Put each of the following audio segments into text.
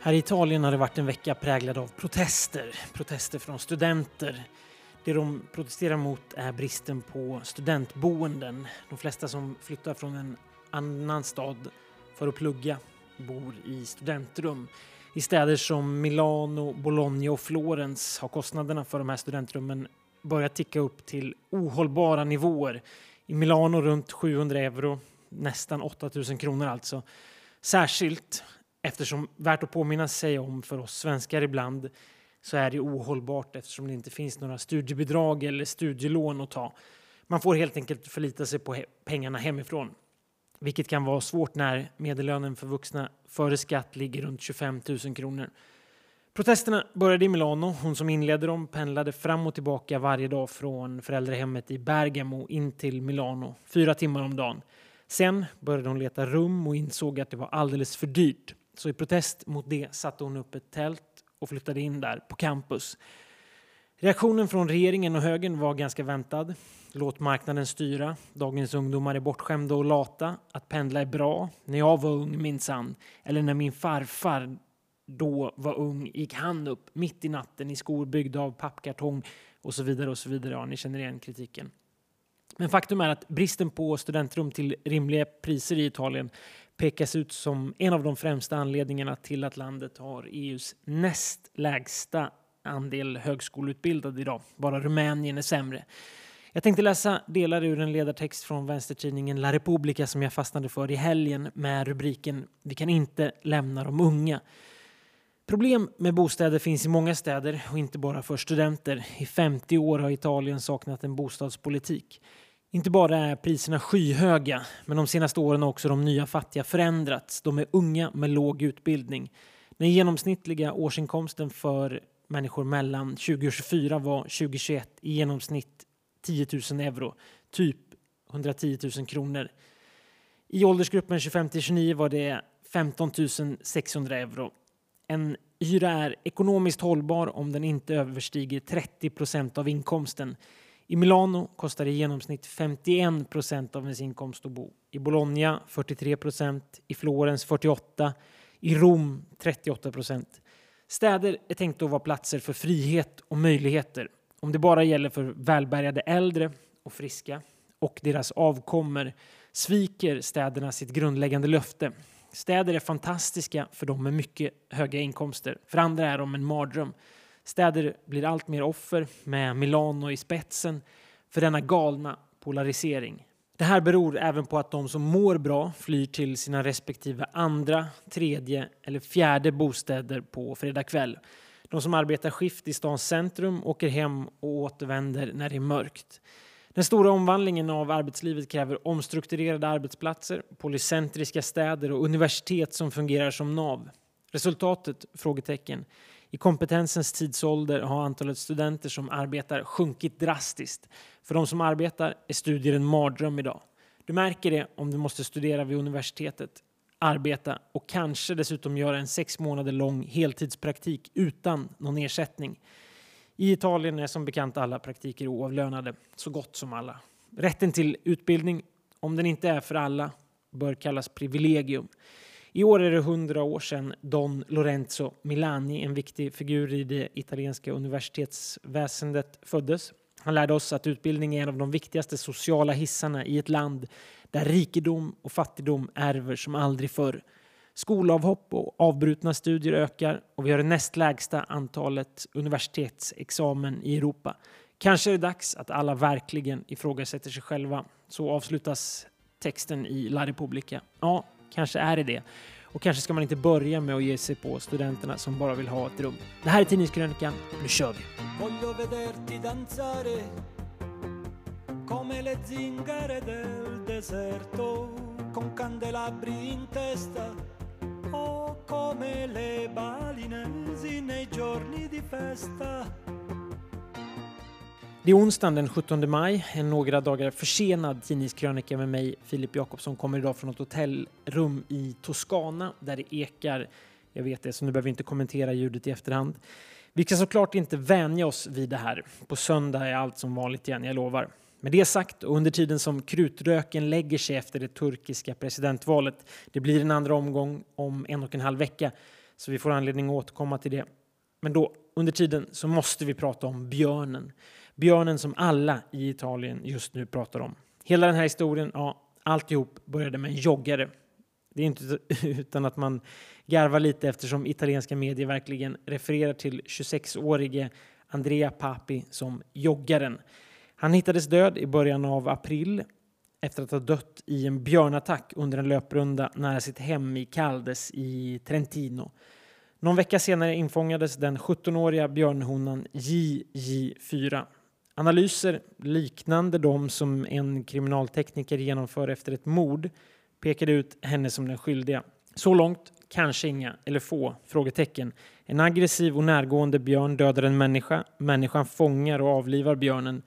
Här i Italien har det varit en vecka präglad av protester. Protester från studenter. Det de protesterar mot är bristen på studentboenden. De flesta som flyttar från en annan stad för att plugga bor i studentrum. I städer som Milano, Bologna och Florens har kostnaderna för de här studentrummen börjat ticka upp till ohållbara nivåer. I Milano runt 700 euro, nästan 8000 kronor alltså. Särskilt eftersom, värt att påminna sig om för oss svenskar ibland, så är det ohållbart eftersom det inte finns några studiebidrag eller studielån att ta. Man får helt enkelt förlita sig på he pengarna hemifrån, vilket kan vara svårt när medellönen för vuxna före skatt ligger runt 25 000 kronor. Protesterna började i Milano. Hon som inledde dem pendlade fram och tillbaka varje dag från föräldrahemmet i Bergamo in till Milano, fyra timmar om dagen. Sen började hon leta rum och insåg att det var alldeles för dyrt. Så i protest mot det satte hon upp ett tält och flyttade in där på campus. Reaktionen från regeringen och högern var ganska väntad. Låt marknaden styra. Dagens ungdomar är bortskämda och lata. Att pendla är bra. När jag var ung minsann, eller när min farfar då var ung gick han upp mitt i natten i skor byggda av pappkartong och så vidare och så vidare. Ja, ni känner igen kritiken. Men faktum är att bristen på studentrum till rimliga priser i Italien pekas ut som en av de främsta anledningarna till att landet har EUs näst lägsta andel högskoleutbildade idag. Bara Rumänien är sämre. Jag tänkte läsa delar ur en ledartext från vänstertidningen La Repubblica som jag fastnade för i helgen med rubriken Vi kan inte lämna de unga. Problem med bostäder finns i många städer och inte bara för studenter. I 50 år har Italien saknat en bostadspolitik. Inte bara är priserna skyhöga, men de senaste åren har också de nya fattiga förändrats. De är unga med låg utbildning. Den genomsnittliga årsinkomsten för människor mellan 20 och 24 var 2021 i genomsnitt 10 000 euro, typ 110 000 kronor. I åldersgruppen 25 till 29 var det 15 600 euro. En hyra är ekonomiskt hållbar om den inte överstiger 30 procent av inkomsten. I Milano kostar det i genomsnitt 51 procent av ens inkomst att bo. I Bologna 43 procent, i Florens 48, i Rom 38 procent. Städer är tänkta att vara platser för frihet och möjligheter. Om det bara gäller för välbärgade äldre och friska och deras avkommor sviker städerna sitt grundläggande löfte. Städer är fantastiska för de med mycket höga inkomster. För andra är de en mardröm. Städer blir allt mer offer med Milano i spetsen för denna galna polarisering. Det här beror även på att de som mår bra flyr till sina respektive andra, tredje eller fjärde bostäder på fredag kväll. De som arbetar skift i stans centrum åker hem och återvänder när det är mörkt. Den stora omvandlingen av arbetslivet kräver omstrukturerade arbetsplatser, polycentriska städer och universitet som fungerar som nav. Resultatet? Frågetecken. I kompetensens tidsålder har antalet studenter som arbetar sjunkit drastiskt. För de som arbetar är studier en mardröm idag. Du märker det om du måste studera vid universitetet, arbeta och kanske dessutom göra en sex månader lång heltidspraktik utan någon ersättning. I Italien är som bekant alla praktiker oavlönade, så gott som alla. Rätten till utbildning, om den inte är för alla, bör kallas privilegium. I år är det 100 år sedan Don Lorenzo Milani, en viktig figur i det italienska universitetsväsendet, föddes. Han lärde oss att utbildning är en av de viktigaste sociala hissarna i ett land där rikedom och fattigdom ärver som aldrig förr. Skolavhopp och avbrutna studier ökar och vi har det näst lägsta antalet universitetsexamen i Europa. Kanske är det dags att alla verkligen ifrågasätter sig själva. Så avslutas texten i La Repubblica. Ja, Kanske är det det. Och kanske ska man inte börja med att ge sig på studenterna som bara vill ha ett rum. Det här är Tidningskrönikan. Nu kör vi! Voglio vederti danzare come le zingare del deserto con candelabri in testa o come le balinesi nei giorni di festa det är onsdagen den 17 maj, en några dagar försenad tidningskrönika med mig, Filip Jakobsson, kommer idag från ett hotellrum i Toscana där det ekar. Jag vet det, så nu behöver vi inte kommentera ljudet i efterhand. Vi ska såklart inte vänja oss vid det här. På söndag är allt som vanligt igen, jag lovar. Med det sagt, och under tiden som krutröken lägger sig efter det turkiska presidentvalet, det blir en andra omgång om en och en halv vecka, så vi får anledning att återkomma till det. Men då, under tiden, så måste vi prata om björnen. Björnen som alla i Italien just nu pratar om. Hela den här historien, ja, alltihop började med en joggare. Det är inte utan att man garvar lite eftersom italienska medier verkligen refererar till 26-årige Andrea Papi som joggaren. Han hittades död i början av april efter att ha dött i en björnattack under en löprunda nära sitt hem i Caldes i Trentino. Någon vecka senare infångades den 17-åriga björnhonan JJ4. Analyser liknande de som en kriminaltekniker genomför efter ett mord pekade ut henne som den skyldiga. Så långt kanske inga eller få frågetecken. En aggressiv och närgående björn dödar en människa. Människan fångar och avlivar björnen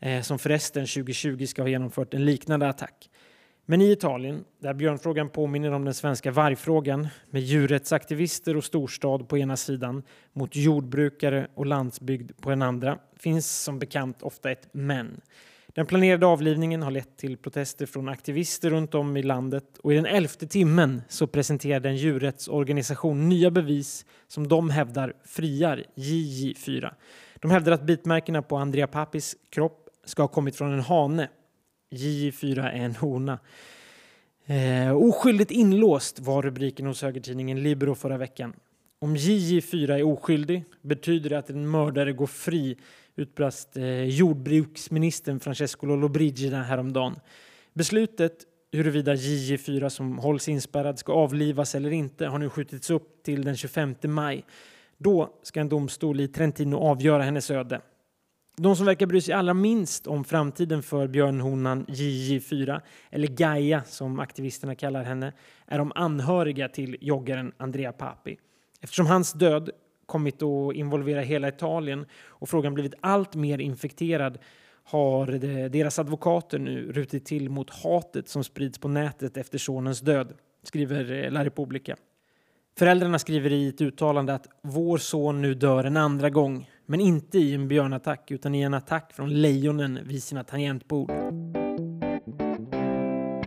eh, som förresten 2020 ska ha genomfört en liknande attack. Men i Italien, där björnfrågan påminner om den svenska vargfrågan med djurrättsaktivister och storstad på ena sidan mot jordbrukare och landsbygd på den andra, finns som bekant ofta ett men. Den planerade avlivningen har lett till protester från aktivister runt om i landet och i den elfte timmen så presenterade en djurrättsorganisation nya bevis som de hävdar friar JJ4. De hävdar att bitmärkena på Andrea Papis kropp ska ha kommit från en hane. JJ4 är en hona. Eh, oskyldigt inlåst var rubriken hos högertidningen Libero förra veckan. Om JJ4 är oskyldig betyder det att en mördare går fri utbrast eh, jordbruksministern Francesco Lollobrigida häromdagen. Beslutet huruvida JJ4 som hålls inspärrad ska avlivas eller inte har nu skjutits upp till den 25 maj. Då ska en domstol i Trentino avgöra hennes öde. De som verkar bry sig allra minst om framtiden för björnhonan JJ4, eller Gaia som aktivisterna kallar henne, är de anhöriga till joggaren Andrea Papi. Eftersom hans död kommit att involvera hela Italien och frågan blivit allt mer infekterad har deras advokater nu rutit till mot hatet som sprids på nätet efter sonens död, skriver eh, La Repubblica. Föräldrarna skriver i ett uttalande att vår son nu dör en andra gång, men inte i en björnattack utan i en attack från lejonen vid sina tangentbord.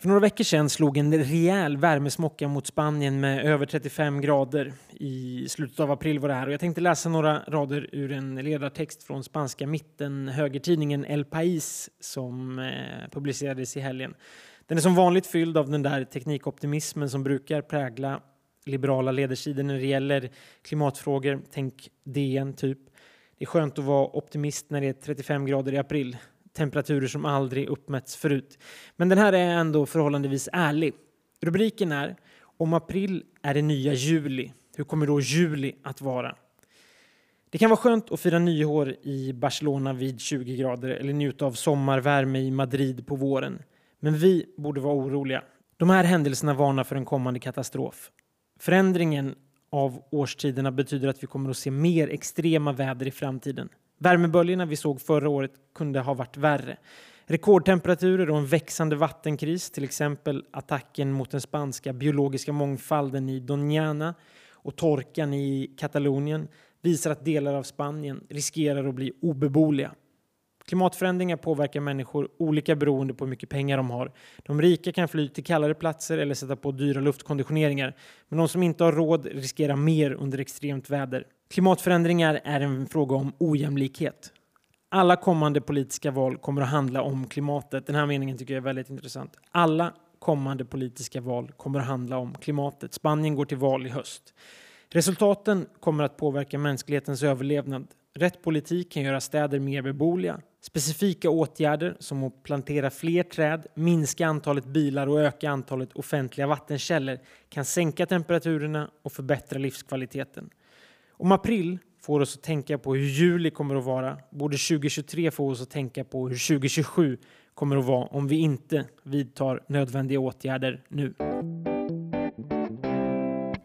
För några veckor sedan slog en rejäl värmesmocka mot Spanien med över 35 grader. I slutet av april var det här. Och jag tänkte läsa några rader ur en ledartext från spanska mitten högertidningen El País som eh, publicerades i helgen. Den är som vanligt fylld av den där teknikoptimismen som brukar prägla liberala ledarsidor när det gäller klimatfrågor. Tänk DN, typ. Det är skönt att vara optimist när det är 35 grader i april temperaturer som aldrig uppmätts förut. Men den här är ändå förhållandevis ärlig. Rubriken är Om april är det nya juli. Hur kommer då juli att vara? Det kan vara skönt att fira nyår i Barcelona vid 20 grader eller njuta av sommarvärme i Madrid på våren. Men vi borde vara oroliga. De här händelserna varnar för en kommande katastrof. Förändringen av årstiderna betyder att vi kommer att se mer extrema väder i framtiden. Värmeböljorna vi såg förra året kunde ha varit värre. Rekordtemperaturer och en växande vattenkris, till exempel attacken mot den spanska biologiska mångfalden i Doñana och torkan i Katalonien visar att delar av Spanien riskerar att bli obeboeliga. Klimatförändringar påverkar människor olika beroende på hur mycket pengar de har. De rika kan fly till kallare platser eller sätta på dyra luftkonditioneringar. Men de som inte har råd riskerar mer under extremt väder. Klimatförändringar är en fråga om ojämlikhet. Alla kommande politiska val kommer att handla om klimatet. Den här meningen tycker jag är väldigt intressant. Alla kommande politiska val kommer att handla om klimatet. Spanien går till val i höst. Resultaten kommer att påverka mänsklighetens överlevnad. Rätt politik kan göra städer mer beboeliga. Specifika åtgärder som att plantera fler träd, minska antalet bilar och öka antalet offentliga vattenkällor kan sänka temperaturerna och förbättra livskvaliteten. Om april får oss att tänka på hur juli kommer att vara borde 2023 få oss att tänka på hur 2027 kommer att vara om vi inte vidtar nödvändiga åtgärder nu.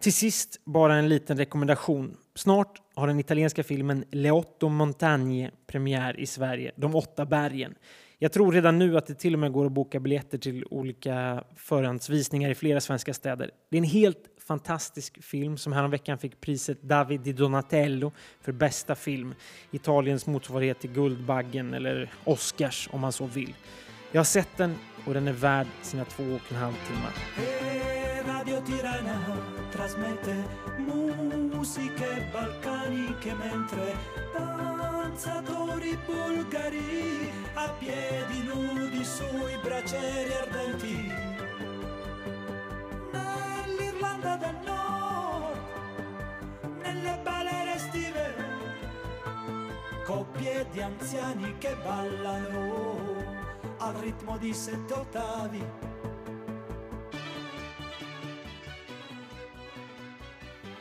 Till sist bara en liten rekommendation. Snart har den italienska filmen Le Otto Montagne premiär i Sverige, De åtta bergen. Jag tror redan nu att det till och med går att boka biljetter till olika förhandsvisningar i flera svenska städer. Det är en helt fantastisk film som häromveckan fick priset David di Donatello för bästa film. Italiens motsvarighet till Guldbaggen eller Oscars om man så vill. Jag har sett den och den är värd sina två och en halv timmar. Radio Tirana trasmette musiche balcaniche mentre danzatori bulgari a piedi nudi sui braccieri ardenti. Nell'Irlanda del Nord, nelle balere estive, coppie di anziani che ballano al ritmo di sette ottavi.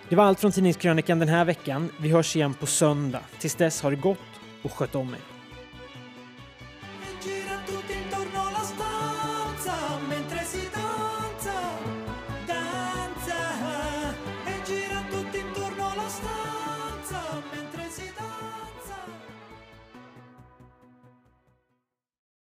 Det var allt från Tidningskrönikan den här veckan. Vi hörs igen på söndag. Tills dess har det gott och sköt om er.